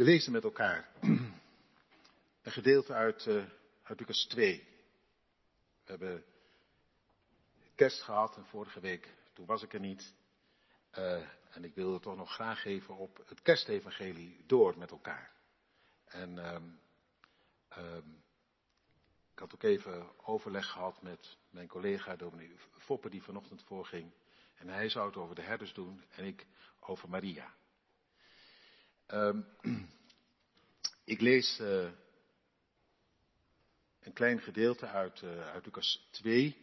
We lezen met elkaar een gedeelte uit, uh, uit Lucas 2. We hebben kerst gehad en vorige week, toen was ik er niet. Uh, en ik wilde toch nog graag even op het kerstevangelie door met elkaar. En um, um, ik had ook even overleg gehad met mijn collega dominee Foppe die vanochtend voorging. En hij zou het over de herders doen en ik over Maria. Um, ik lees uh, een klein gedeelte uit, uh, uit Lucas 2,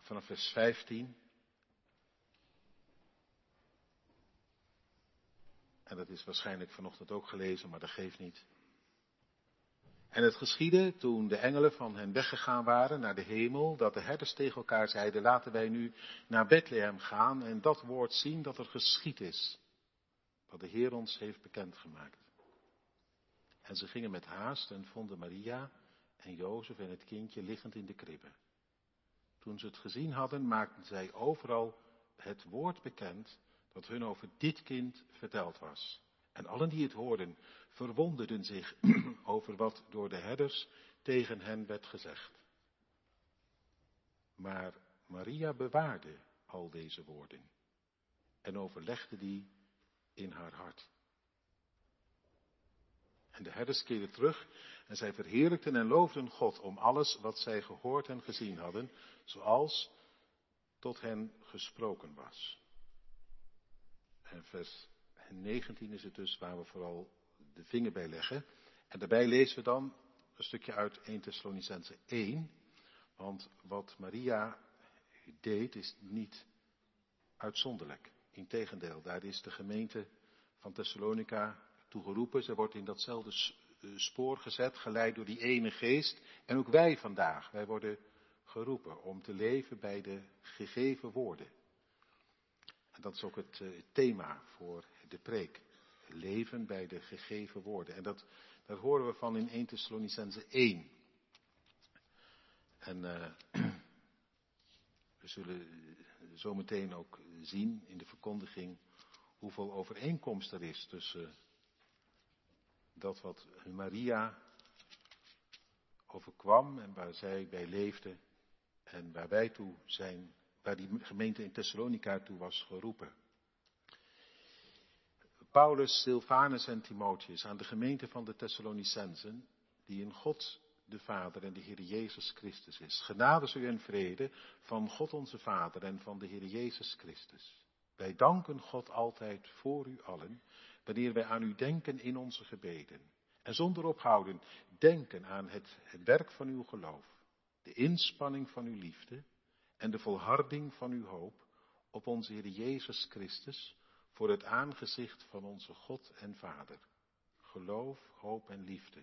vanaf vers 15. En dat is waarschijnlijk vanochtend ook gelezen, maar dat geeft niet. En het geschiedde toen de engelen van hen weggegaan waren naar de hemel, dat de herders tegen elkaar zeiden, laten wij nu naar Bethlehem gaan en dat woord zien dat er geschied is, wat de Heer ons heeft bekendgemaakt. En ze gingen met haast en vonden Maria en Jozef en het kindje liggend in de kribbe. Toen ze het gezien hadden, maakten zij overal het woord bekend dat hun over dit kind verteld was. En allen die het hoorden, verwonderden zich over wat door de herders tegen hen werd gezegd. Maar Maria bewaarde al deze woorden en overlegde die in haar hart. En de herders keerden terug en zij verheerlijkten en loofden God om alles wat zij gehoord en gezien hadden, zoals tot hen gesproken was. En vers 19 is het dus waar we vooral de vinger bij leggen. En daarbij lezen we dan een stukje uit 1 Thessalonicense 1. Want wat Maria deed is niet uitzonderlijk. Integendeel, daar is de gemeente van Thessalonica toe geroepen. Ze wordt in datzelfde eh, spoor gezet, geleid door die ene geest. En ook wij vandaag, wij worden geroepen om te leven bij de gegeven woorden. En dat is ook het uh, thema voor de preek. Leven bij de gegeven woorden. En dat, daar horen we van in 1 Thessalonicense 1. En uh, we zullen zometeen ook zien in de verkondiging hoeveel overeenkomst er is tussen dat wat Maria overkwam en waar zij bij leefde en waar wij toe zijn, waar die gemeente in Thessalonica toe was geroepen. Paulus, Silvanus en Timotheus aan de gemeente van de Thessalonicensen, die in God de Vader en de Heer Jezus Christus is. Genade u en vrede van God onze Vader en van de Heer Jezus Christus. Wij danken God altijd voor u allen, wanneer wij aan u denken in onze gebeden. En zonder ophouden denken aan het, het werk van uw geloof, de inspanning van uw liefde en de volharding van uw hoop op onze Heer Jezus Christus voor het aangezicht van onze God en Vader. Geloof, hoop en liefde.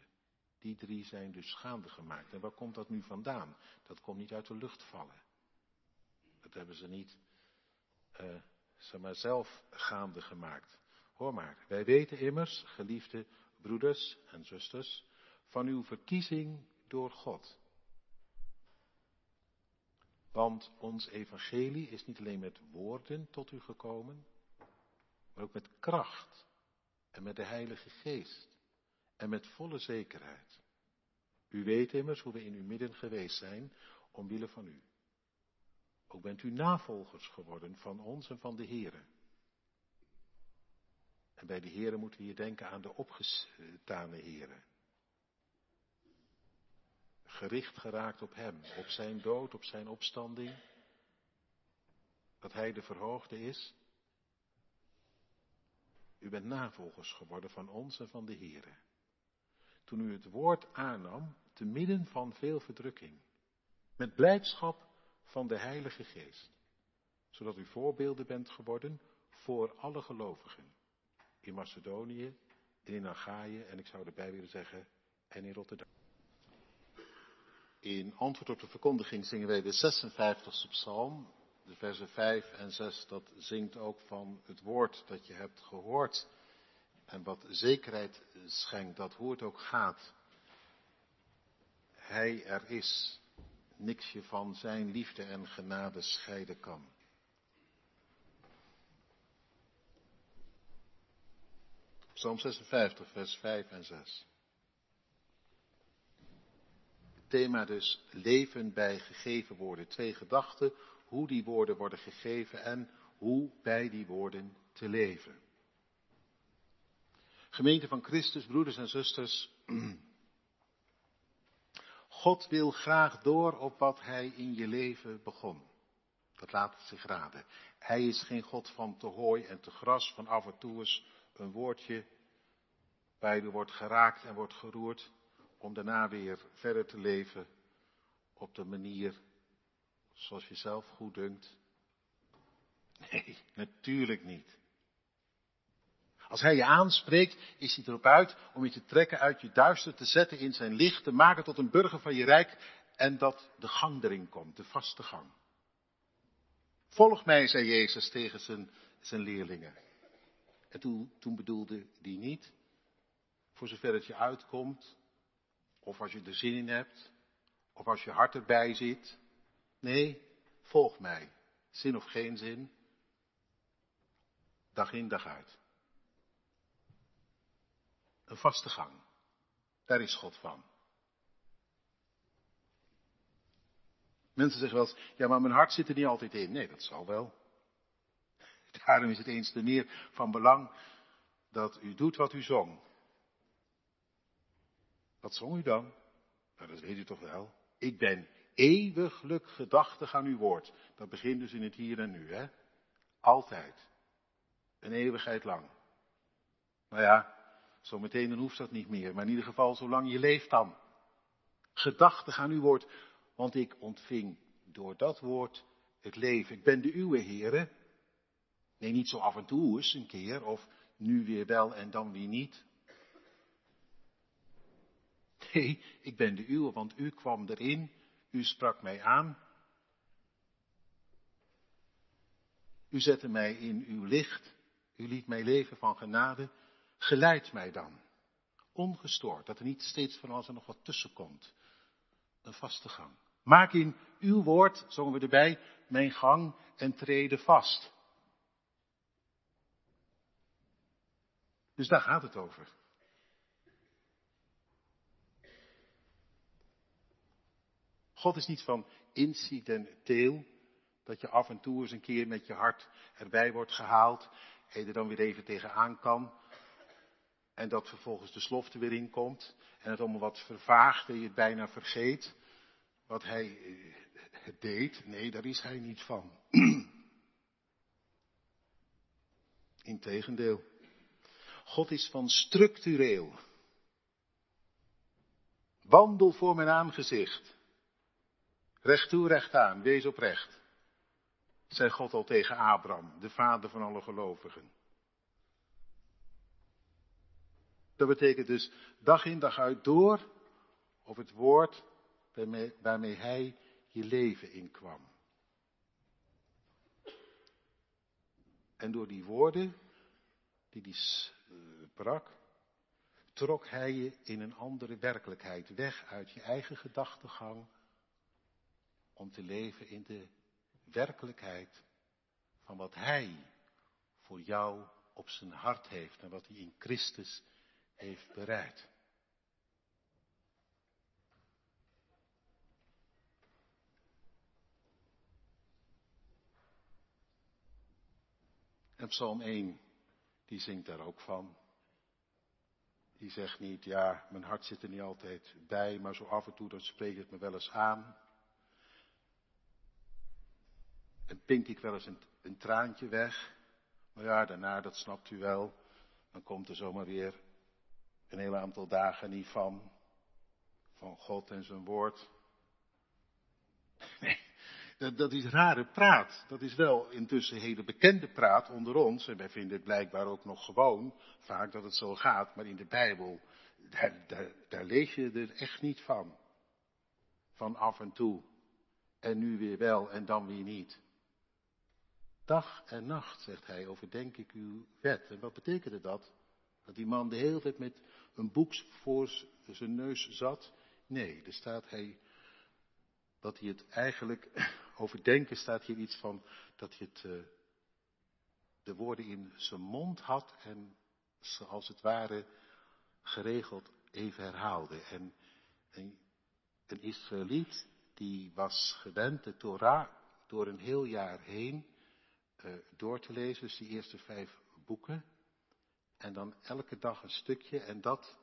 Die drie zijn dus gaande gemaakt. En waar komt dat nu vandaan? Dat komt niet uit de lucht vallen. Dat hebben ze niet, uh, zelf gaande gemaakt. Hoor maar, wij weten immers, geliefde broeders en zusters, van uw verkiezing door God. Want ons evangelie is niet alleen met woorden tot u gekomen, maar ook met kracht en met de Heilige Geest en met volle zekerheid. U weet immers hoe we in uw midden geweest zijn, omwille van u. Ook bent u navolgers geworden van ons en van de Here. En bij de Here moeten we hier denken aan de opgestane Here. Gericht geraakt op Hem, op Zijn dood, op Zijn opstanding. Dat Hij de verhoogde is u bent navolgers geworden van ons en van de Here. Toen u het woord aannam, te midden van veel verdrukking, met blijdschap van de Heilige Geest, zodat u voorbeelden bent geworden voor alle gelovigen. In Macedonië, in Achaïe en ik zou erbij willen zeggen, en in Rotterdam. In antwoord op de verkondiging zingen wij de 56e psalm, de versen 5 en 6, dat zingt ook van het woord dat je hebt gehoord. En wat zekerheid schenkt, dat hoe het ook gaat. Hij er is, niks je van zijn liefde en genade scheiden kan. Psalm 56, vers 5 en 6. Het thema dus leven bij gegeven woorden. Twee gedachten, hoe die woorden worden gegeven en hoe bij die woorden te leven. Gemeente van Christus, broeders en zusters. God wil graag door op wat Hij in je leven begon. Dat laat het zich raden. Hij is geen God van te hooi en te gras, van af en toe eens een woordje waar je wordt geraakt en wordt geroerd, om daarna weer verder te leven op de manier zoals je zelf goed dunkt. Nee, natuurlijk niet. Als hij je aanspreekt, is hij erop uit om je te trekken uit je duister, te zetten in zijn licht, te maken tot een burger van je rijk en dat de gang erin komt, de vaste gang. Volg mij, zei Jezus tegen zijn, zijn leerlingen. En toen, toen bedoelde die niet, voor zover het je uitkomt, of als je er zin in hebt, of als je hart erbij zit. Nee, volg mij. Zin of geen zin. Dag in, dag uit. Een vaste gang. Daar is God van. Mensen zeggen wel eens, ja maar mijn hart zit er niet altijd in. Nee, dat zal wel. Daarom is het eens te meer van belang dat u doet wat u zong. Wat zong u dan? Nou, dat weet u toch wel. Ik ben eeuwiglijk gedachtig aan uw woord. Dat begint dus in het hier en nu, hè? Altijd. Een eeuwigheid lang. Nou ja, zometeen dan hoeft dat niet meer, maar in ieder geval zolang je leeft dan. Gedachtig aan uw woord, want ik ontving door dat woord het leven. Ik ben de uwe, heren. Nee, niet zo af en toe eens een keer, of nu weer wel en dan weer niet. Nee, ik ben de uwe, want u kwam erin, u sprak mij aan. U zette mij in uw licht, u liet mij leven van genade. Geleid mij dan, ongestoord, dat er niet steeds van alles er nog wat tussen komt. Een vaste gang. Maak in uw woord, zongen we erbij, mijn gang en treden vast. Dus daar gaat het over. God is niet van incidenteel, dat je af en toe eens een keer met je hart erbij wordt gehaald en je er dan weer even tegenaan kan. En dat vervolgens de slof er weer in komt en het allemaal wat vervaagt en je het bijna vergeet wat hij eh, deed. Nee, daar is hij niet van. Integendeel. God is van structureel. Wandel voor mijn aangezicht. Recht toe, recht aan, wees oprecht. Zei God al tegen Abraham, de vader van alle gelovigen. Dat betekent dus dag in dag uit door op het woord waarmee, waarmee hij je leven inkwam. En door die woorden die hij sprak, trok hij je in een andere werkelijkheid weg uit je eigen gedachtegang om te leven in de werkelijkheid van wat hij voor jou op zijn hart heeft en wat hij in Christus heeft bereid. En Psalm 1, die zingt daar ook van. Die zegt niet, ja, mijn hart zit er niet altijd bij, maar zo af en toe dan spreekt het me wel eens aan. En pink ik wel eens een, een traantje weg. Maar ja, daarna, dat snapt u wel, dan komt er zomaar weer een heel aantal dagen niet van. Van God en zijn woord. Nee, dat, dat is rare praat. Dat is wel intussen hele bekende praat onder ons. En wij vinden het blijkbaar ook nog gewoon, vaak dat het zo gaat. Maar in de Bijbel, daar, daar, daar lees je er echt niet van. Van af en toe. En nu weer wel en dan weer niet. Dag en nacht, zegt hij, overdenk ik uw wet. En wat betekende dat? Dat die man de hele tijd met een boek voor zijn neus zat? Nee, er staat hij dat hij het eigenlijk overdenken staat hier iets van dat hij het, uh, de woorden in zijn mond had en als het ware geregeld even herhaalde. En een, Israëliet die was gewend de Torah door een heel jaar heen uh, door te lezen, dus die eerste vijf boeken. En dan elke dag een stukje en dat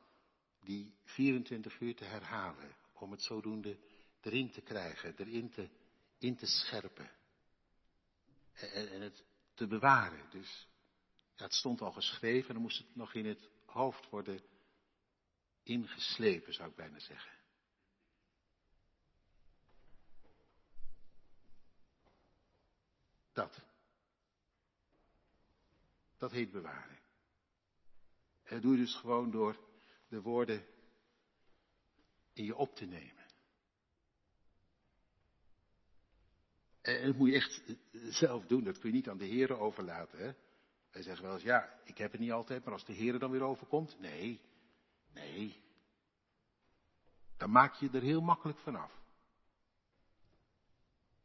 die 24 uur te herhalen. Om het zodoende erin te krijgen, erin te, in te scherpen. En, en het te bewaren. Dus ja, het stond al geschreven en dan moest het nog in het hoofd worden ingeslepen, zou ik bijna zeggen. Dat. Dat heet bewaren. Dat doe je dus gewoon door de woorden in je op te nemen. En dat moet je echt zelf doen, dat kun je niet aan de heren overlaten. Hè? Wij zeggen wel eens, ja, ik heb het niet altijd, maar als de heren dan weer overkomt, nee, nee. Dan maak je er heel makkelijk vanaf.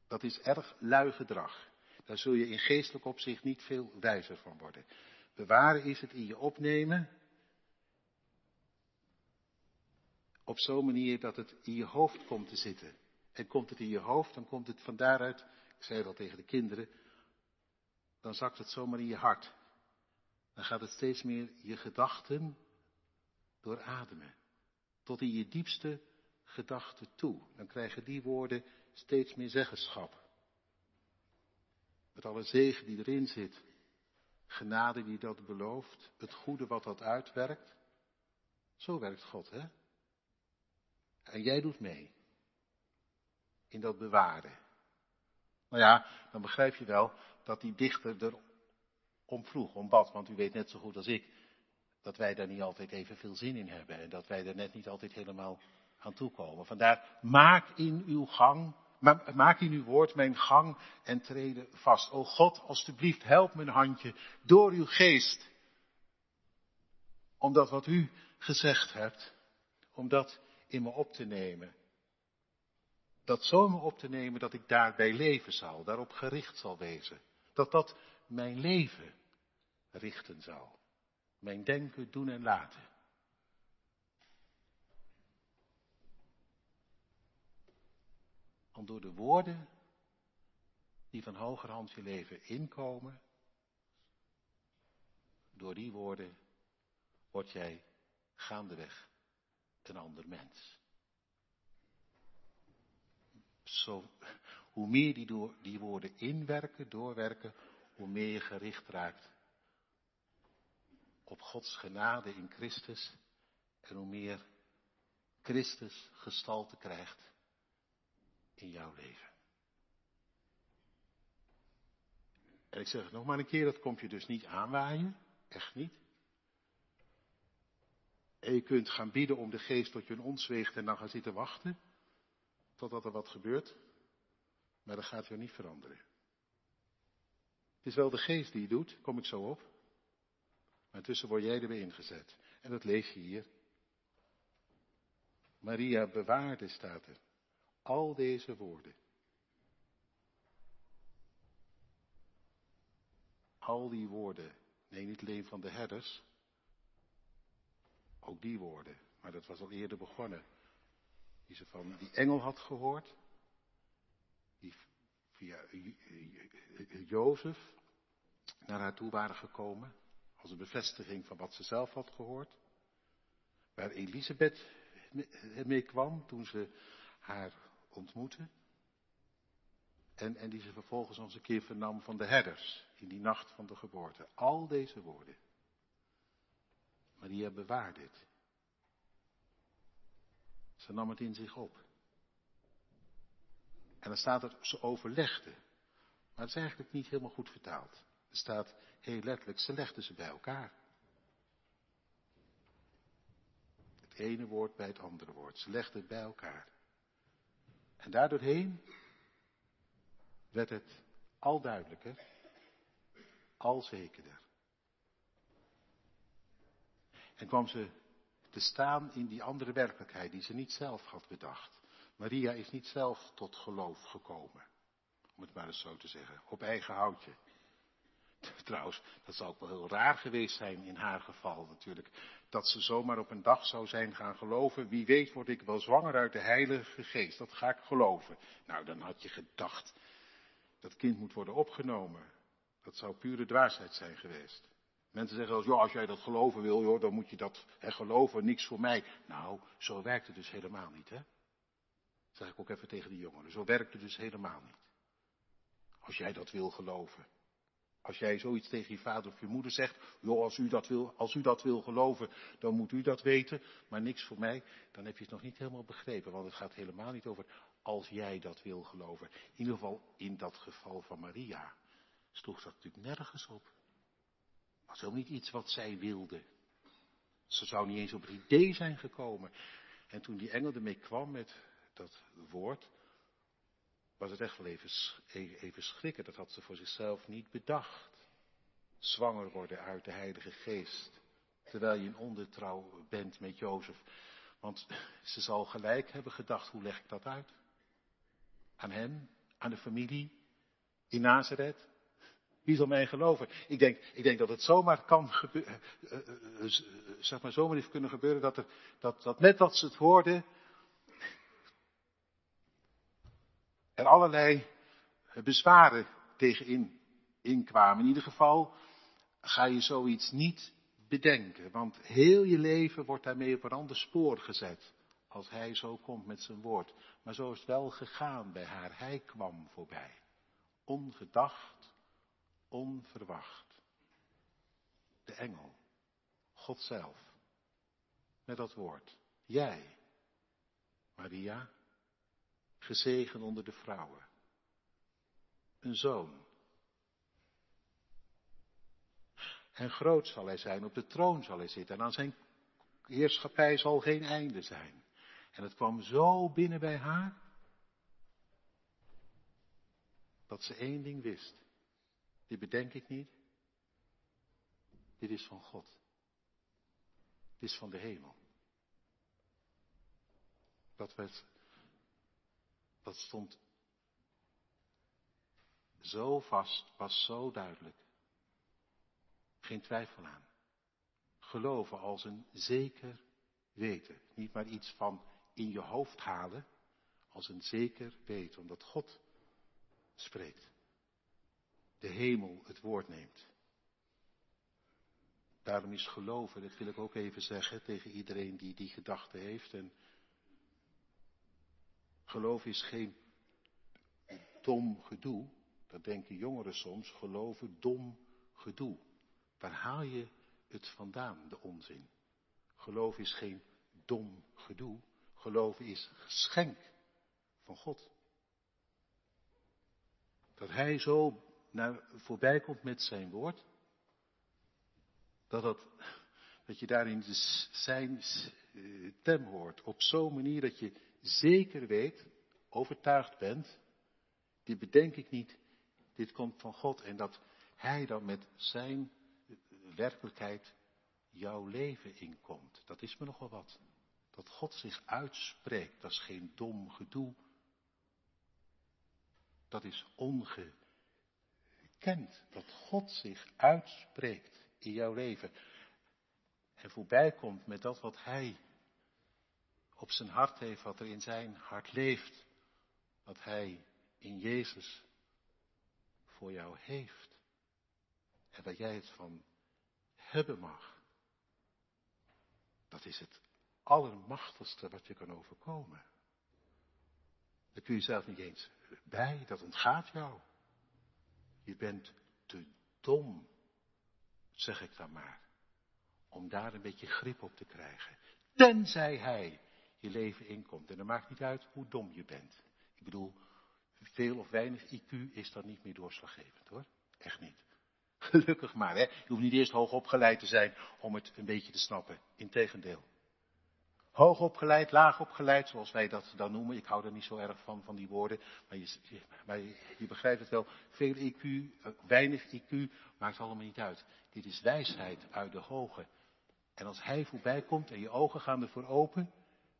Dat is erg lui gedrag. Daar zul je in geestelijk opzicht niet veel wijzer van worden. Bewaren is het in je opnemen. Op zo'n manier dat het in je hoofd komt te zitten. En komt het in je hoofd, dan komt het van daaruit, ik zei al tegen de kinderen, dan zakt het zomaar in je hart. Dan gaat het steeds meer je gedachten doorademen. Tot in je diepste gedachten toe. Dan krijgen die woorden steeds meer zeggenschap. Met alle zegen die erin zit. Genade die dat belooft. Het goede wat dat uitwerkt. Zo werkt God, hè? En jij doet mee. In dat bewaren. Nou ja, dan begrijp je wel dat die dichter er om vroeg, om bad. Want u weet net zo goed als ik dat wij daar niet altijd even veel zin in hebben. En dat wij er net niet altijd helemaal aan toekomen. Vandaar, maak in uw gang Maak in uw woord mijn gang en treden vast. O God, alstublieft, help mijn handje door uw geest. Om dat wat u gezegd hebt, om dat in me op te nemen. Dat zo me op te nemen dat ik daarbij leven zal, daarop gericht zal wezen. Dat dat mijn leven richten zal. Mijn denken, doen en laten. Door de woorden die van hogerhand je leven inkomen, door die woorden word jij gaandeweg een ander mens. Zo, hoe meer die, door, die woorden inwerken, doorwerken, hoe meer je gericht raakt op Gods genade in Christus en hoe meer Christus gestalte krijgt in jouw leven. En ik zeg het nog maar een keer, dat komt je dus niet aanwaaien. Echt niet. En je kunt gaan bieden om de geest tot je een ons weegt en dan gaan zitten wachten. Totdat er wat gebeurt. Maar dat gaat weer niet veranderen. Het is wel de geest die het doet, kom ik zo op. Maar intussen word jij erbij ingezet. En dat lees je hier. Maria bewaarde staat er. Al deze woorden. Al die woorden. Nee, niet alleen van de herders. Ook die woorden. Maar dat was al eerder begonnen. Die ze van die engel had gehoord. Die via Jozef naar haar toe waren gekomen. Als een bevestiging van wat ze zelf had gehoord. Waar Elisabeth mee kwam toen ze haar ontmoeten. En, en die ze vervolgens nog eens een keer vernam van de herders in die nacht van de geboorte. Al deze woorden. Maria bewaarde het. Ze nam het in zich op. En dan staat er, ze overlegde. Maar het is eigenlijk niet helemaal goed vertaald. Er staat heel letterlijk, ze legden ze bij elkaar. Het ene woord bij het andere woord. Ze legden het bij elkaar. En daardoorheen werd het al duidelijker, al zekerder. En kwam ze te staan in die andere werkelijkheid die ze niet zelf had bedacht. Maria is niet zelf tot geloof gekomen, om het maar eens zo te zeggen, op eigen houtje. Trouwens, dat zou ook wel heel raar geweest zijn in haar geval natuurlijk. Dat ze zomaar op een dag zou zijn gaan geloven. Wie weet word ik wel zwanger uit de Heilige Geest. Dat ga ik geloven. Nou, dan had je gedacht. Dat kind moet worden opgenomen. Dat zou pure dwaasheid zijn geweest. Mensen zeggen als, ja, als jij dat geloven wil, joh, dan moet je dat hè, geloven, niks voor mij. Nou, zo werkt het dus helemaal niet, hè. Zeg ik ook even tegen die jongeren. Zo werkt het dus helemaal niet. Als jij dat wil geloven. Als jij zoiets tegen je vader of je moeder zegt, joh, als u dat wil, als u dat wil geloven, dan moet u dat weten, maar niks voor mij, dan heb je het nog niet helemaal begrepen, want het gaat helemaal niet over als jij dat wil geloven. In ieder geval in dat geval van Maria sloeg dat natuurlijk nergens op. Het was helemaal niet iets wat zij wilde. Ze zou niet eens op het idee zijn gekomen. En toen die engel ermee kwam met dat woord, was het echt wel even, even schrikken. Dat had ze voor zichzelf niet bedacht. Zwanger worden uit de Heilige Geest. Terwijl je in ondertrouw bent met Jozef. Want ze zal gelijk hebben gedacht, hoe leg ik dat uit? Aan hem, aan de familie, in Nazareth. Wie zal mij geloven? Ik denk, ik denk dat het zomaar kan gebeuren, uh, uh, zeg maar zomaar heeft kunnen gebeuren dat, er, dat, dat net wat ze het hoorden, er allerlei bezwaren tegenin inkwamen. In ieder geval ga je zoiets niet bedenken, want heel je leven wordt daarmee op een ander spoor gezet. Als hij zo komt met zijn woord. Maar zo is het wel gegaan bij haar. Hij kwam voorbij. Ongedacht, onverwacht. De engel, God zelf, met dat woord. Jij, Maria, gezegen onder de vrouwen. Een zoon. En groot zal hij zijn, op de troon zal hij zitten en aan zijn heerschappij zal geen einde zijn. En het kwam zo binnen bij haar, dat ze één ding wist. Dit bedenk ik niet. Dit is van God. Dit is van de hemel. Dat werd dat stond zo vast, was zo duidelijk. Geen twijfel aan. Geloven als een zeker weten. Niet maar iets van in je hoofd halen, als een zeker weten, omdat God spreekt. De hemel het woord neemt. Daarom is geloven, dat wil ik ook even zeggen tegen iedereen die die gedachte heeft en Geloof is geen dom gedoe. Dat denken jongeren soms. Geloven dom gedoe. Waar haal je het vandaan, de onzin? Geloof is geen dom gedoe. Geloven is geschenk van God. Dat Hij zo naar, voorbij komt met zijn woord. Dat, dat, dat je daarin zijn stem hoort. Op zo'n manier dat je zeker weet, overtuigd bent, dit bedenk ik niet, dit komt van God en dat Hij dan met zijn werkelijkheid jouw leven inkomt. Dat is me nogal wat. Dat God zich uitspreekt, dat is geen dom gedoe. Dat is ongekend. Dat God zich uitspreekt in jouw leven. En voorbij komt met dat wat Hij op zijn hart heeft, wat er in zijn hart leeft, wat hij in Jezus voor jou heeft. En dat jij het van hebben mag. Dat is het allermachtigste wat je kan overkomen. Daar kun je zelf niet eens bij, dat ontgaat jou. Je bent te dom, zeg ik dan maar, om daar een beetje grip op te krijgen. Tenzij hij je leven inkomt. En dat maakt niet uit hoe dom je bent. Ik bedoel, veel of weinig IQ is dan niet meer doorslaggevend hoor. Echt niet. Gelukkig maar, hè. Je hoeft niet eerst hoog opgeleid te zijn om het een beetje te snappen. Integendeel. Hoog opgeleid, laag opgeleid, zoals wij dat dan noemen. Ik hou er niet zo erg van, van die woorden. Maar je, je begrijpt het wel. Veel IQ, eh, weinig IQ, maakt allemaal niet uit. Dit is wijsheid uit de hoge. En als hij voorbij komt en je ogen gaan ervoor open,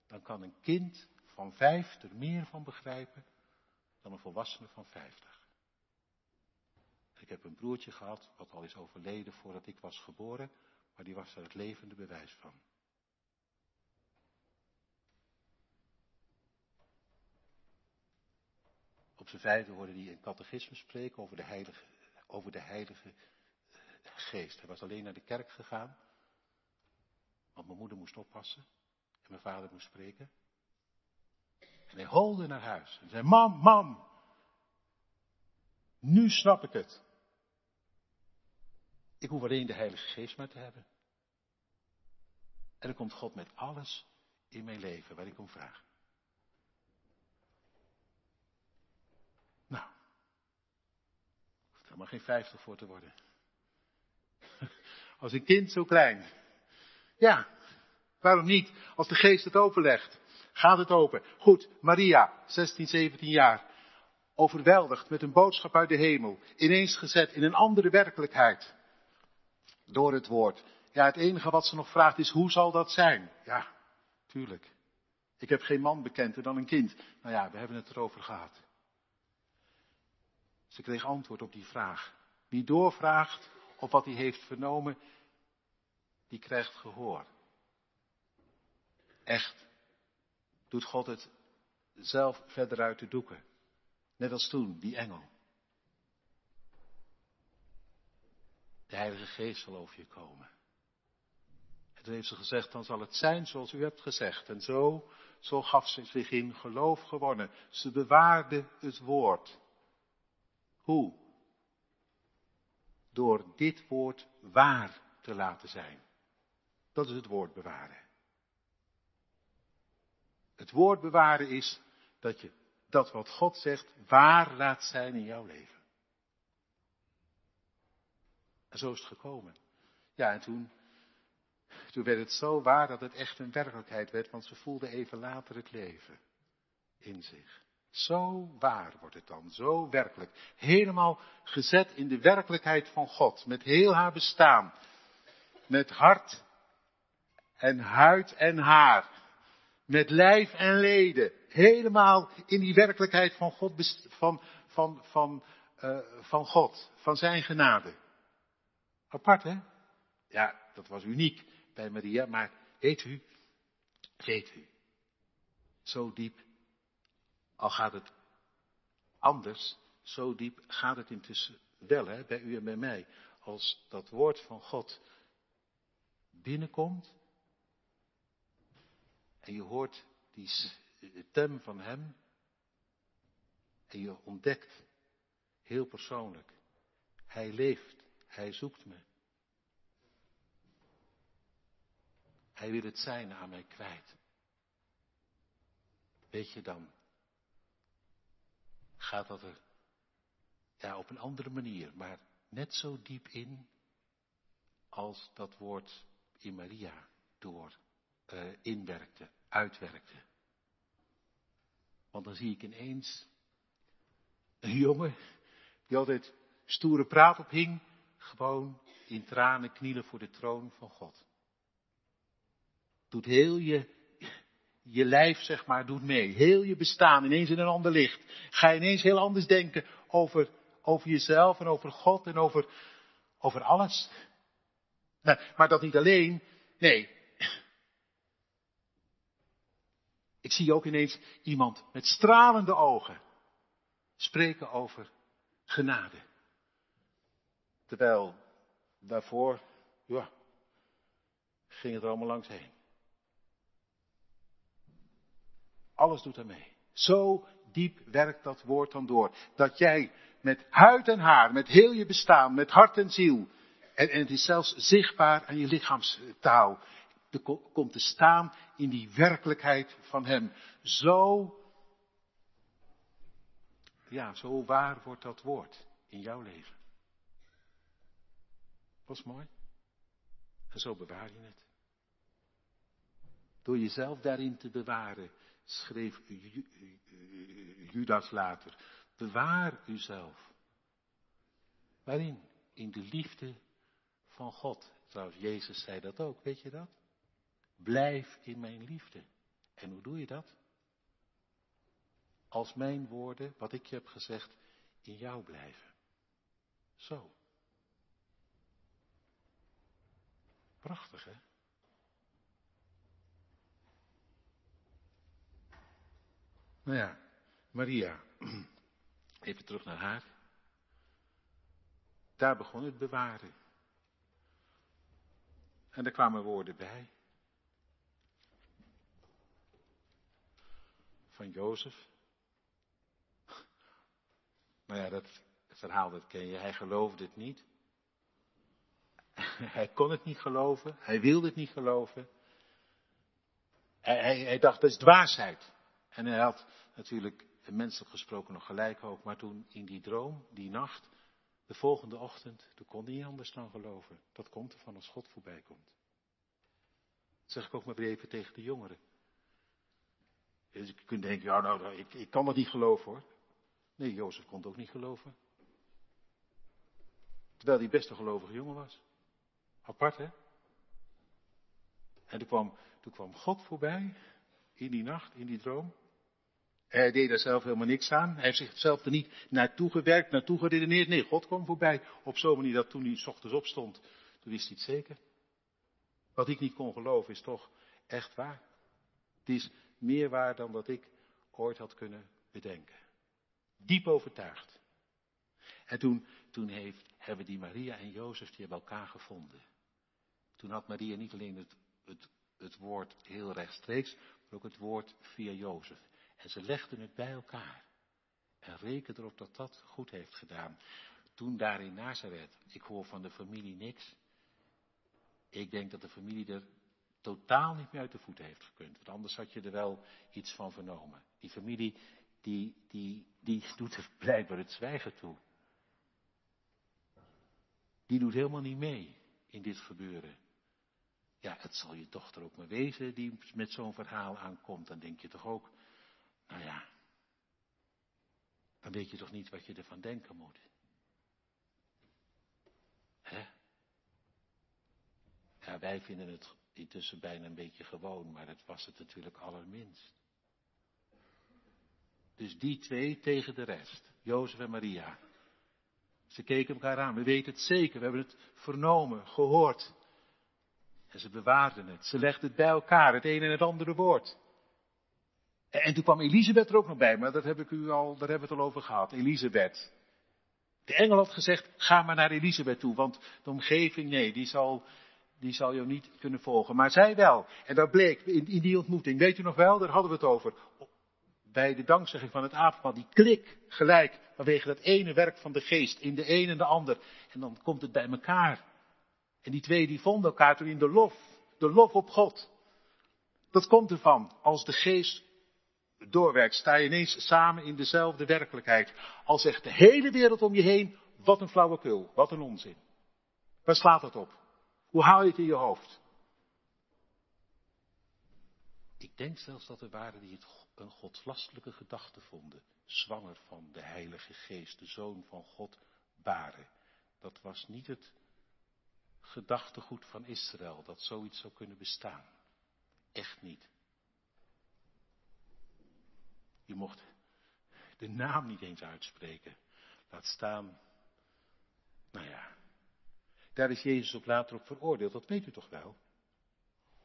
dan kan een kind van vijf er meer van begrijpen dan een volwassene van vijftig. Ik heb een broertje gehad, wat al is overleden voordat ik was geboren, maar die was er het levende bewijs van. Op zijn vijfde hoorde hij een catechisme spreken over de heilige, over de heilige geest. Hij was alleen naar de kerk gegaan, want mijn moeder moest oppassen en mijn vader moest spreken. En hij holde naar huis en zei, mam, mam, nu snap ik het. Ik hoef alleen de Heilige Geest maar te hebben. En dan komt God met alles in mijn leven waar ik om vraag. Nou, hoeft helemaal geen vijftig voor te worden. Als een kind zo klein. Ja, waarom niet? Als de geest het openlegt, gaat het open. Goed, Maria, 16, 17 jaar. Overweldigd met een boodschap uit de hemel. Ineens gezet in een andere werkelijkheid. Door het woord. Ja, het enige wat ze nog vraagt is, hoe zal dat zijn? Ja, tuurlijk. Ik heb geen man bekender dan een kind. Nou ja, we hebben het erover gehad. Ze kreeg antwoord op die vraag. Wie doorvraagt op wat hij heeft vernomen, die krijgt gehoor. Echt. Doet God het zelf verder uit de doeken. Net als toen, die engel. De Heilige Geest zal over je komen. En toen heeft ze gezegd, dan zal het zijn zoals u hebt gezegd. En zo, zo gaf ze zich in geloof gewonnen. Ze bewaarde het woord. Hoe? Door dit woord waar te laten zijn. Dat is het woord bewaren. Het woord bewaren is dat je dat wat God zegt waar laat zijn in jouw leven. En zo is het gekomen. Ja, en toen, toen werd het zo waar dat het echt een werkelijkheid werd, want ze voelde even later het leven in zich. Zo waar wordt het dan, zo werkelijk. Helemaal gezet in de werkelijkheid van God, met heel haar bestaan. Met hart en huid en haar. Met lijf en leden. Helemaal in die werkelijkheid van God, van, van, van, uh, van God, van zijn genade. Apart, hè? Ja, dat was uniek bij Maria, maar weet u, weet u, zo diep, al gaat het anders, zo diep gaat het intussen wel, hè, bij u en bij mij. Als dat woord van God binnenkomt en je hoort die stem van Hem en je ontdekt heel persoonlijk, Hij leeft, Hij zoekt me. Hij wil het zijn aan mij kwijt. Weet je dan, gaat dat er ja, op een andere manier, maar net zo diep in als dat woord in Maria door uh, inwerkte, uitwerkte. Want dan zie ik ineens een jongen die altijd stoere praat op hing, gewoon in tranen knielen voor de troon van God. Doet heel je, je lijf, zeg maar, doet mee. Heel je bestaan ineens in een ander licht. Ga je ineens heel anders denken over, over jezelf en over God en over, over alles. Nou, maar dat niet alleen. Nee. Ik zie ook ineens iemand met stralende ogen spreken over genade. Terwijl daarvoor, ja, ging het er allemaal langs heen. Alles doet er mee. Zo diep werkt dat woord dan door. Dat jij met huid en haar, met heel je bestaan, met hart en ziel. En, en het is zelfs zichtbaar aan je lichaamstaal. Komt te staan in die werkelijkheid van Hem. Zo, ja, zo waar wordt dat woord in jouw leven. Was mooi. En zo bewaar je het. Door jezelf daarin te bewaren, schreef Judas later. Bewaar uzelf. Waarin? In de liefde van God. Trouwens, Jezus zei dat ook, weet je dat? Blijf in mijn liefde. En hoe doe je dat? Als mijn woorden, wat ik je heb gezegd, in jou blijven. Zo. Prachtig, hè? Nou ja, Maria, even terug naar haar. Daar begon het bewaren. En er kwamen woorden bij. Van Jozef. Nou ja, dat verhaal dat ken je. Hij geloofde het niet. Hij kon het niet geloven. Hij wilde het niet geloven. Hij, hij, hij dacht, dat is dwaasheid. En hij had natuurlijk menselijk gesproken nog gelijk ook. Maar toen in die droom, die nacht, de volgende ochtend, toen kon hij niet anders dan geloven. Dat komt ervan als God voorbij komt. Dat zeg ik ook maar weer even tegen de jongeren. Dus je kunt denken, ja nou, ik, ik kan dat niet geloven hoor. Nee, Jozef kon het ook niet geloven. Terwijl hij best een gelovige jongen was. Apart hè? En toen kwam, toen kwam God voorbij, in die nacht, in die droom. Hij deed daar zelf helemaal niks aan. Hij heeft zichzelf er niet naartoe gewerkt, naartoe geredeneerd. Nee, God kwam voorbij. Op zo'n manier dat toen hij s ochtends opstond, toen wist hij het zeker. Wat ik niet kon geloven is toch echt waar. Het is meer waar dan dat ik ooit had kunnen bedenken. Diep overtuigd. En toen, toen heeft, hebben die Maria en Jozef, die hebben elkaar gevonden. Toen had Maria niet alleen het, het, het woord heel rechtstreeks, maar ook het woord via Jozef. En ze legden het bij elkaar. En rekenen erop dat dat goed heeft gedaan. Toen daar in Nazareth, ik hoor van de familie niks. Ik denk dat de familie er totaal niet meer uit de voeten heeft gekund. Want anders had je er wel iets van vernomen. Die familie, die, die, die doet er blijkbaar het zwijgen toe. Die doet helemaal niet mee in dit gebeuren. Ja, het zal je dochter ook maar wezen die met zo'n verhaal aankomt. Dan denk je toch ook, nou ja, dan weet je toch niet wat je ervan denken moet. Hè? Ja, wij vinden het intussen bijna een beetje gewoon, maar dat was het natuurlijk allerminst. Dus die twee tegen de rest, Jozef en Maria. Ze keken elkaar aan, we weten het zeker, we hebben het vernomen, gehoord. En ze bewaarden het, ze legden het bij elkaar, het een en het andere woord. En toen kwam Elisabeth er ook nog bij, maar dat heb ik u al, daar hebben we het al over gehad. Elisabeth. De engel had gezegd, ga maar naar Elisabeth toe, want de omgeving, nee, die zal, die zal jou niet kunnen volgen. Maar zij wel. En dat bleek in, die ontmoeting, weet u nog wel, daar hadden we het over. Bij de dankzegging van het avondmaal, die klik gelijk, vanwege dat ene werk van de geest, in de een en de ander. En dan komt het bij elkaar. En die twee die vonden elkaar toen in de lof, de lof op God. Dat komt ervan, als de geest doorwerkt, sta je ineens samen in dezelfde werkelijkheid. Al zegt de hele wereld om je heen, wat een flauwekul, wat een onzin. Waar slaat dat op? Hoe haal je het in je hoofd? Ik denk zelfs dat er waren die het een godslastelijke gedachte vonden. Zwanger van de Heilige Geest, de Zoon van God, waren. Dat was niet het gedachtegoed van Israël, dat zoiets zou kunnen bestaan. Echt niet. Je mocht de naam niet eens uitspreken. Laat staan. Nou ja. Daar is Jezus ook later op veroordeeld, dat weet u toch wel?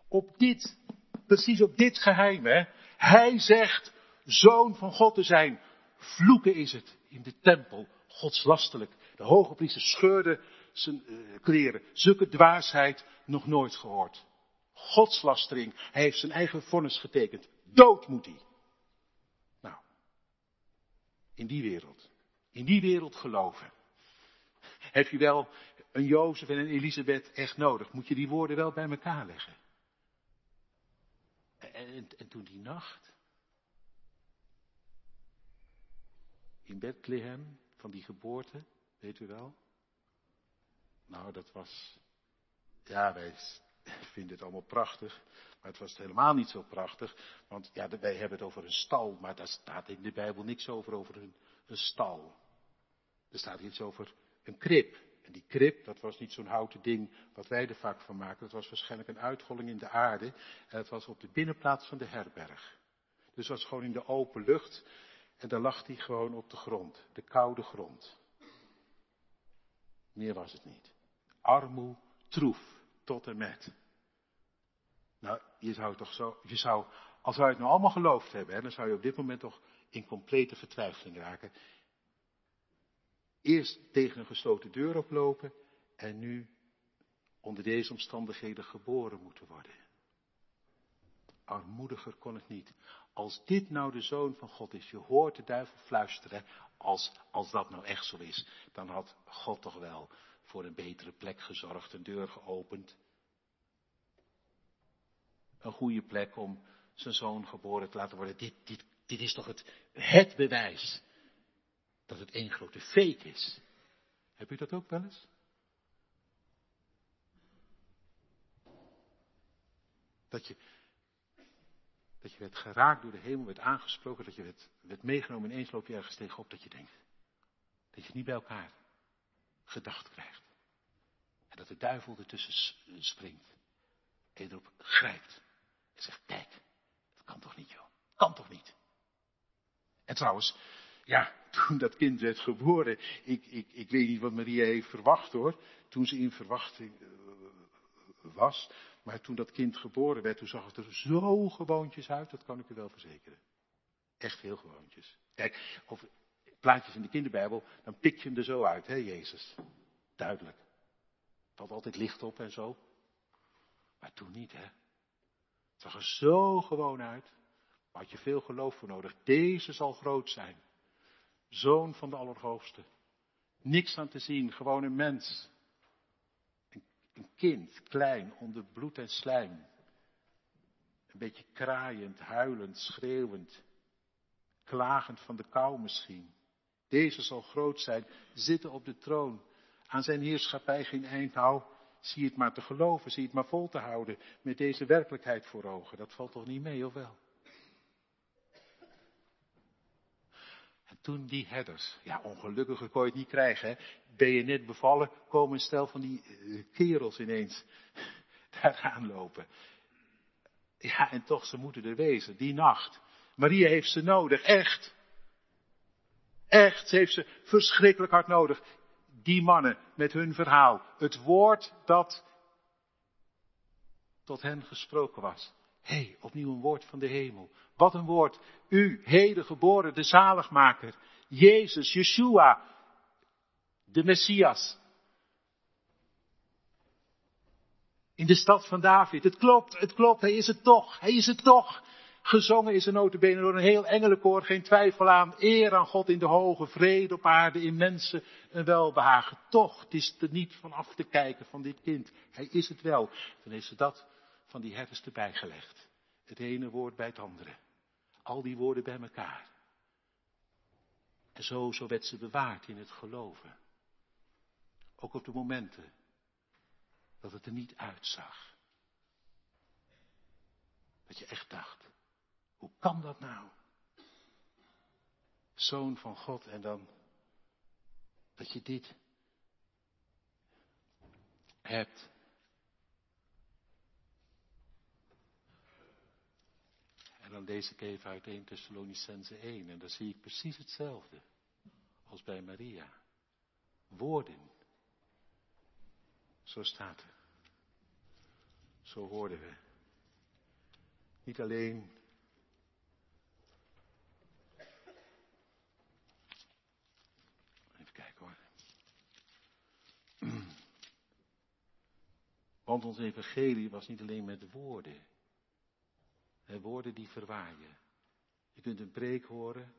Op dit, precies op dit geheim, hè. Hij zegt zoon van God te zijn. Vloeken is het in de tempel, godslastelijk. De hoge priester scheurde zijn uh, kleren. Zulke dwaasheid nog nooit gehoord. Godslastering. Hij heeft zijn eigen vonnis getekend. Dood moet hij. In die wereld. In die wereld geloven. Heb je wel een Jozef en een Elisabeth echt nodig? Moet je die woorden wel bij elkaar leggen? En, en, en toen die nacht. In Bethlehem, van die geboorte, weet u wel? Nou, dat was. Ja, wij vinden het allemaal prachtig. Maar het was helemaal niet zo prachtig, want ja, wij hebben het over een stal, maar daar staat in de Bijbel niks over, over een, een stal. Er staat iets over een krib. En die krib, dat was niet zo'n houten ding wat wij er vaak van maken. Dat was waarschijnlijk een uitholling in de aarde. En het was op de binnenplaats van de herberg. Dus het was gewoon in de open lucht. En daar lag hij gewoon op de grond, de koude grond. Meer was het niet. Armoe, troef, tot en met. Nou, je zou toch zo, je zou, als wij het nou allemaal geloofd hebben, hè, dan zou je op dit moment toch in complete vertwijfeling raken. Eerst tegen een gesloten deur oplopen en nu onder deze omstandigheden geboren moeten worden. Armoediger kon het niet. Als dit nou de zoon van God is, je hoort de duivel fluisteren, als, als dat nou echt zo is, dan had God toch wel voor een betere plek gezorgd, een deur geopend. Een goede plek om zijn zoon geboren te laten worden. Dit, dit, dit is toch het, het bewijs dat het één grote fake is. Heb u dat ook wel eens? Dat je, dat je werd geraakt door de hemel, werd aangesproken, dat je werd, werd meegenomen. Ineens loop je ergens tegenop dat je denkt. Dat je niet bij elkaar gedacht krijgt. En dat de duivel ertussen springt. En je erop grijpt. En zegt, kijk, dat kan toch niet joh. Kan toch niet. En trouwens, ja, toen dat kind werd geboren, ik, ik, ik weet niet wat Maria heeft verwacht hoor. Toen ze in verwachting eh, was. Maar toen dat kind geboren werd, toen zag het er zo gewoontjes uit, dat kan ik u wel verzekeren. Echt heel gewoontjes. Kijk, over plaatjes in de kinderbijbel, dan pik je hem er zo uit, hè, Jezus. Duidelijk. Valt altijd licht op en zo. Maar toen niet, hè. Het zag er zo gewoon uit. Daar had je veel geloof voor nodig. Deze zal groot zijn. Zoon van de Allerhoogste. Niks aan te zien, gewoon een mens. Een kind, klein, onder bloed en slijm. Een beetje kraaiend, huilend, schreeuwend. Klagend van de kou misschien. Deze zal groot zijn, zitten op de troon. Aan zijn heerschappij geen eind hou. Zie het maar te geloven, zie het maar vol te houden. Met deze werkelijkheid voor ogen. Dat valt toch niet mee, of wel? Toen die herders, ja ongelukkiger kon je het niet krijgen, hè? ben je net bevallen, komen een stel van die eh, kerels ineens daar aanlopen. Ja, en toch, ze moeten er wezen, die nacht. Maria heeft ze nodig, echt. Echt, ze heeft ze verschrikkelijk hard nodig. Die mannen met hun verhaal. Het woord dat tot hen gesproken was. Hé, hey, opnieuw een woord van de hemel. Wat een woord. U, heden geboren, de zaligmaker. Jezus, Yeshua, de Messias. In de stad van David. Het klopt, het klopt, hij is het toch, hij is het toch. Gezongen is een notabene door een heel engelenkoor, geen twijfel aan. Eer aan God in de hoge, vrede op aarde, in mensen een welbehagen. Toch, het is er niet van af te kijken van dit kind. Hij is het wel. Dan heeft ze dat van die herders erbij gelegd. Het ene woord bij het andere. Al die woorden bij elkaar. En zo, zo werd ze bewaard in het geloven. Ook op de momenten dat het er niet uitzag. Dat je echt dacht, hoe kan dat nou? Zoon van God en dan dat je dit hebt. Lees ik even uit 1 Thessalonicense 1 en dan zie ik precies hetzelfde als bij Maria. Woorden. Zo staat er. Zo hoorden we. Niet alleen Even kijken hoor. Want ons evangelie was niet alleen met woorden. Woorden die verwaaien. Je kunt een preek horen,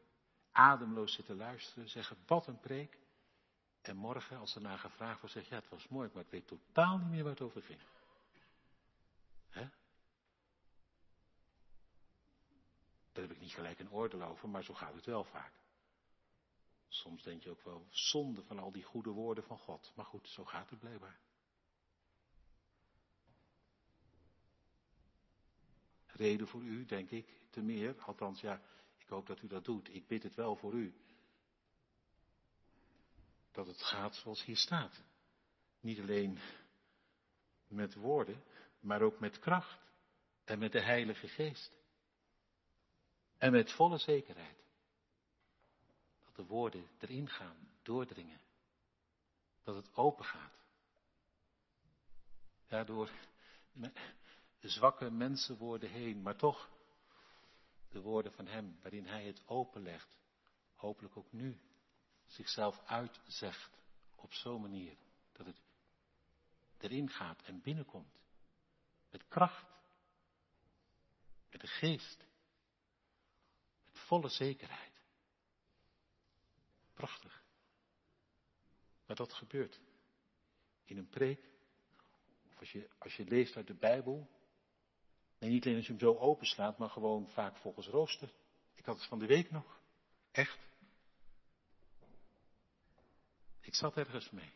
ademloos zitten luisteren, zeggen wat een preek. En morgen, als er naar gevraagd wordt, zeg je, ja, het was mooi, maar ik weet totaal niet meer waar het over ging. Hè? Daar heb ik niet gelijk een oordeel over, maar zo gaat het wel vaak. Soms denk je ook wel zonde van al die goede woorden van God. Maar goed, zo gaat het blijkbaar. Reden voor u, denk ik, te meer. Althans, ja, ik hoop dat u dat doet. Ik bid het wel voor u. Dat het gaat zoals hier staat. Niet alleen met woorden, maar ook met kracht. En met de Heilige Geest. En met volle zekerheid. Dat de woorden erin gaan, doordringen. Dat het open gaat. Ja, door zwakke mensenwoorden heen, maar toch de woorden van Hem, waarin Hij het openlegt, hopelijk ook nu, zichzelf uitzegt op zo'n manier dat het erin gaat en binnenkomt. Met kracht, met de geest, met volle zekerheid. Prachtig. Maar dat gebeurt in een preek, of als je, als je leest uit de Bijbel, Nee, niet alleen als je hem zo openslaat, maar gewoon vaak volgens rooster. Ik had het van de week nog. Echt. Ik zat ergens mee.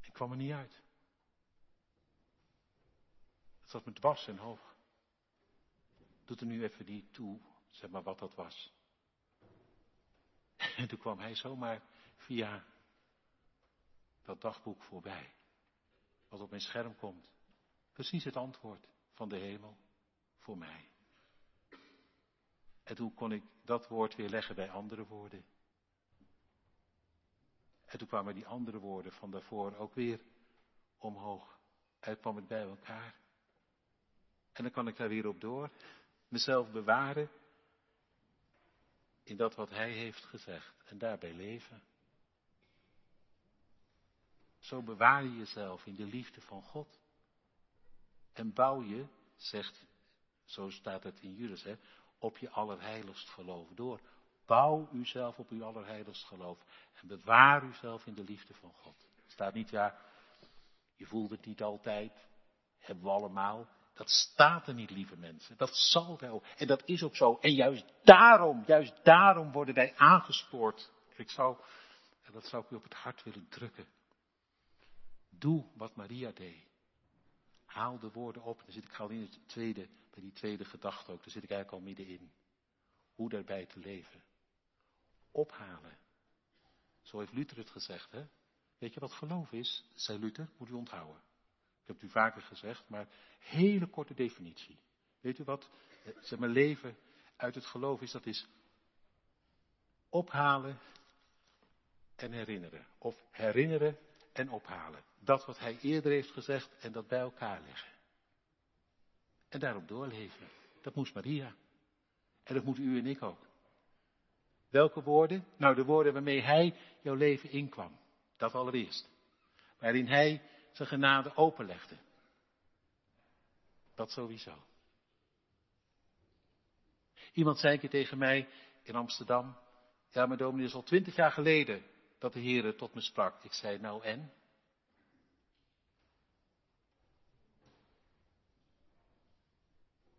Ik kwam er niet uit. Het zat me dwars en hoog. Doet er nu even die toe, zeg maar wat dat was. En toen kwam hij zomaar via dat dagboek voorbij. Wat op mijn scherm komt. Precies het antwoord van de hemel voor mij. En toen kon ik dat woord weer leggen bij andere woorden. En toen kwamen die andere woorden van daarvoor ook weer omhoog. En kwam het bij elkaar. En dan kan ik daar weer op door. Mezelf bewaren in dat wat hij heeft gezegd. En daarbij leven. Zo bewaar je jezelf in de liefde van God. En bouw je, zegt, zo staat het in Judas, hè, op je allerheiligst geloof door. Bouw uzelf op uw allerheiligst geloof. En bewaar uzelf in de liefde van God. Staat niet, ja, je voelt het niet altijd. Hebben we allemaal. Dat staat er niet, lieve mensen. Dat zal wel. En dat is ook zo. En juist daarom, juist daarom worden wij aangespoord. Ik zou, en dat zou ik u op het hart willen drukken. Doe wat Maria deed. Haal de woorden op. Dan zit ik al in het tweede, bij die tweede gedachte ook. Daar zit ik eigenlijk al middenin. Hoe daarbij te leven. Ophalen. Zo heeft Luther het gezegd, hè? Weet je wat geloof is? zei Luther, moet u onthouden. Ik heb het u vaker gezegd, maar hele korte definitie. Weet u wat? Zeg maar, leven uit het geloof is, dat is ophalen en herinneren. Of herinneren en ophalen. Dat wat hij eerder heeft gezegd en dat bij elkaar leggen. En daarop doorleven. Dat moest Maria. En dat moet u en ik ook. Welke woorden? Nou, de woorden waarmee hij jouw leven inkwam. Dat allereerst. Waarin hij zijn genade openlegde. Dat sowieso. Iemand zei een keer tegen mij in Amsterdam. Ja, mijn dominee is al twintig jaar geleden dat de Heer tot me sprak. Ik zei, nou en?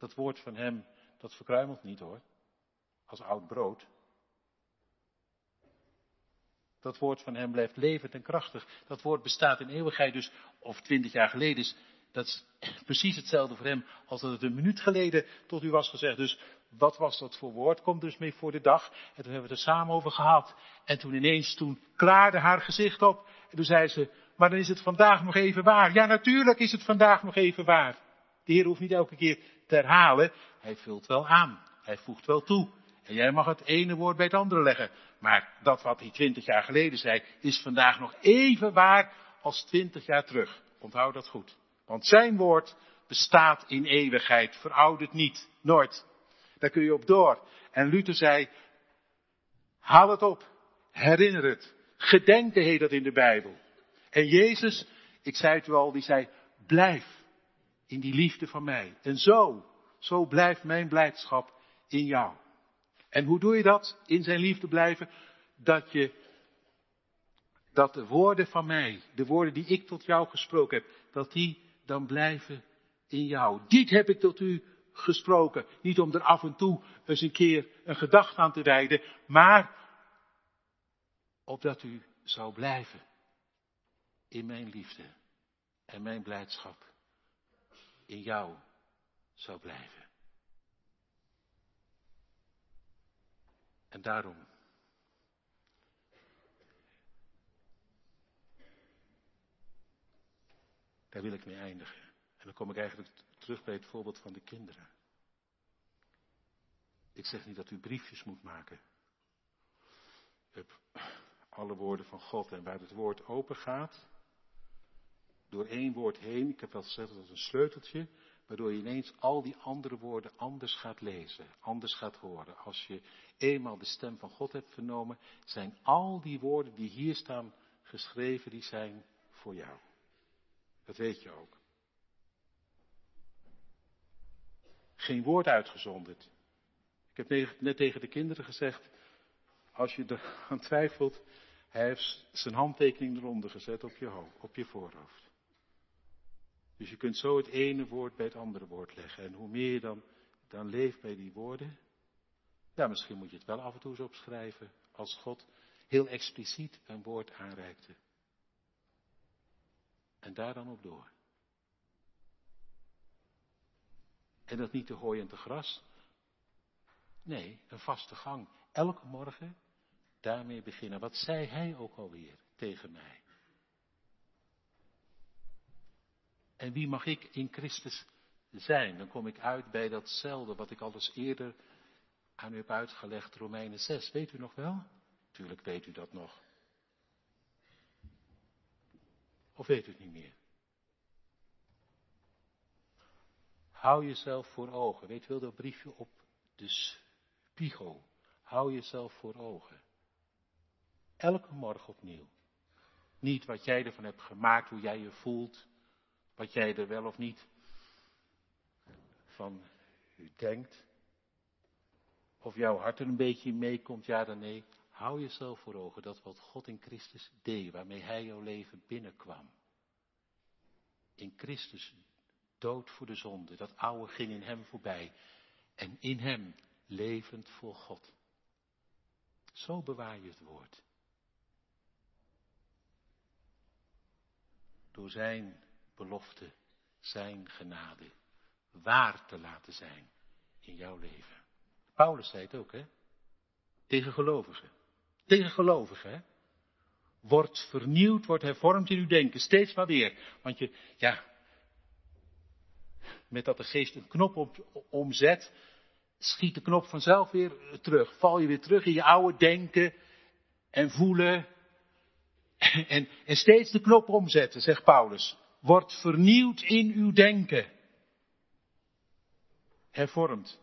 Dat woord van hem, dat verkruimelt niet hoor. Als oud brood. Dat woord van hem blijft levend en krachtig. Dat woord bestaat in eeuwigheid dus, of twintig jaar geleden is, dat is precies hetzelfde voor hem als dat het een minuut geleden tot u was gezegd. Dus wat was dat voor woord? Komt dus mee voor de dag. En toen hebben we het er samen over gehad. En toen ineens, toen klaarde haar gezicht op. En toen zei ze, maar dan is het vandaag nog even waar. Ja, natuurlijk is het vandaag nog even waar. De Heer hoeft niet elke keer herhalen. Hij vult wel aan. Hij voegt wel toe. En jij mag het ene woord bij het andere leggen. Maar dat wat hij twintig jaar geleden zei, is vandaag nog even waar als twintig jaar terug. Onthoud dat goed. Want zijn woord bestaat in eeuwigheid, veroudert niet, nooit. Daar kun je op door. En Luther zei, haal het op, herinner het, gedenk heet dat in de Bijbel. En Jezus, ik zei het u al, die zei, blijf in die liefde van mij. En zo, zo blijft mijn blijdschap in jou. En hoe doe je dat? In zijn liefde blijven? Dat je, dat de woorden van mij, de woorden die ik tot jou gesproken heb, dat die dan blijven in jou. Dit heb ik tot u gesproken. Niet om er af en toe eens een keer een gedachte aan te wijden, maar opdat u zou blijven in mijn liefde en mijn blijdschap in jou zou blijven. En daarom Daar wil ik mee eindigen. En dan kom ik eigenlijk terug bij het voorbeeld van de kinderen. Ik zeg niet dat u briefjes moet maken. alle woorden van God. En waar het woord open gaat, door één woord heen, ik heb wel gezegd dat is een sleuteltje, waardoor je ineens al die andere woorden anders gaat lezen, anders gaat horen. Als je eenmaal de stem van God hebt vernomen, zijn al die woorden die hier staan geschreven, die zijn voor jou. Dat weet je ook. Geen woord uitgezonderd. Ik heb net tegen de kinderen gezegd, als je er aan twijfelt, hij heeft zijn handtekening eronder gezet op je, hoofd, op je voorhoofd. Dus je kunt zo het ene woord bij het andere woord leggen. En hoe meer je dan, dan leeft bij die woorden, ja, misschien moet je het wel af en toe eens opschrijven, als God heel expliciet een woord aanreikte. En daar dan op door. En dat niet te hooi en te gras. Nee, een vaste gang. Elke morgen daarmee beginnen. Wat zei hij ook alweer tegen mij? En wie mag ik in Christus zijn? Dan kom ik uit bij datzelfde wat ik al eens eerder aan u heb uitgelegd, Romeinen 6. Weet u nog wel? Tuurlijk weet u dat nog. Of weet u het niet meer? Hou jezelf voor ogen. Weet u wel dat briefje op de spiegel? Hou jezelf voor ogen. Elke morgen opnieuw. Niet wat jij ervan hebt gemaakt, hoe jij je voelt, wat jij er wel of niet van u denkt. Of jouw hart er een beetje meekomt, ja dan nee. Hou jezelf voor ogen dat wat God in Christus deed, waarmee Hij jouw leven binnenkwam. In Christus dood voor de zonde, dat oude ging in Hem voorbij. En in Hem levend voor God. Zo bewaar je het woord. Door Zijn belofte, Zijn genade, waar te laten zijn in jouw leven. Paulus zei het ook, hè? Tegen gelovigen. Tegen gelovigen, hè? Wordt vernieuwd, wordt hervormd in uw denken. Steeds maar weer. Want je, ja, met dat de geest een knop op, omzet, schiet de knop vanzelf weer terug. Val je weer terug in je oude denken en voelen. En, en steeds de knop omzetten, zegt Paulus. Wordt vernieuwd in uw denken. Hervormd.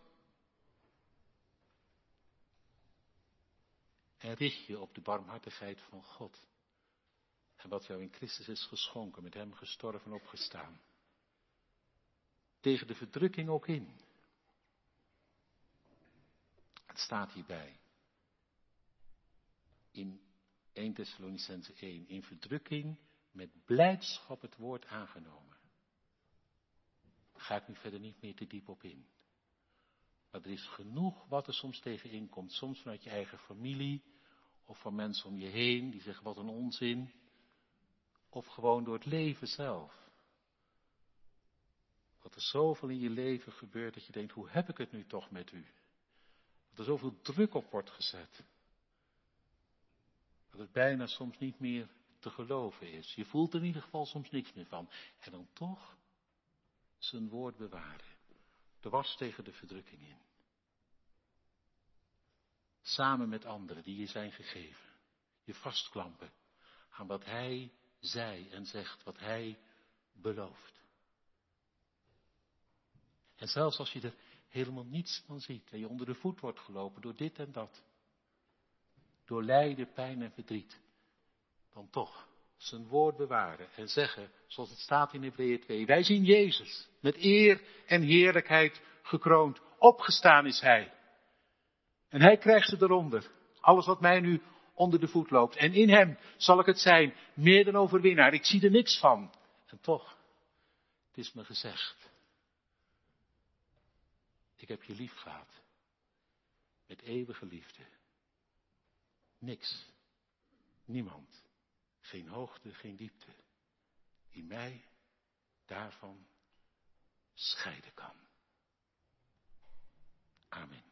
En richt je op de barmhartigheid van God. En wat jou in Christus is geschonken, met hem gestorven en opgestaan. Tegen de verdrukking ook in. Het staat hierbij. In 1 Thessalonicense 1. In verdrukking met blijdschap het woord aangenomen. Ga ik nu verder niet meer te diep op in. Maar er is genoeg wat er soms tegenin komt. Soms vanuit je eigen familie of van mensen om je heen die zeggen wat een onzin. Of gewoon door het leven zelf. Dat er zoveel in je leven gebeurt dat je denkt, hoe heb ik het nu toch met u? Dat er zoveel druk op wordt gezet. Dat het bijna soms niet meer te geloven is. Je voelt er in ieder geval soms niks meer van. En dan toch zijn woord bewaren. De was tegen de verdrukking in. Samen met anderen die je zijn gegeven. Je vastklampen aan wat hij zei en zegt, wat hij belooft. En zelfs als je er helemaal niets van ziet en je onder de voet wordt gelopen door dit en dat. Door lijden, pijn en verdriet. Dan toch zijn woord bewaren en zeggen, zoals het staat in Hebreeën 2, wij zien Jezus met eer en heerlijkheid gekroond. Opgestaan is Hij. En Hij krijgt ze eronder. Alles wat mij nu onder de voet loopt. En in Hem zal ik het zijn, meer dan overwinnaar. Ik zie er niks van. En toch, het is me gezegd. Ik heb je lief gehad. Met eeuwige liefde. Niks. Niemand. Geen hoogte, geen diepte. Die mij daarvan scheiden kan. Amen.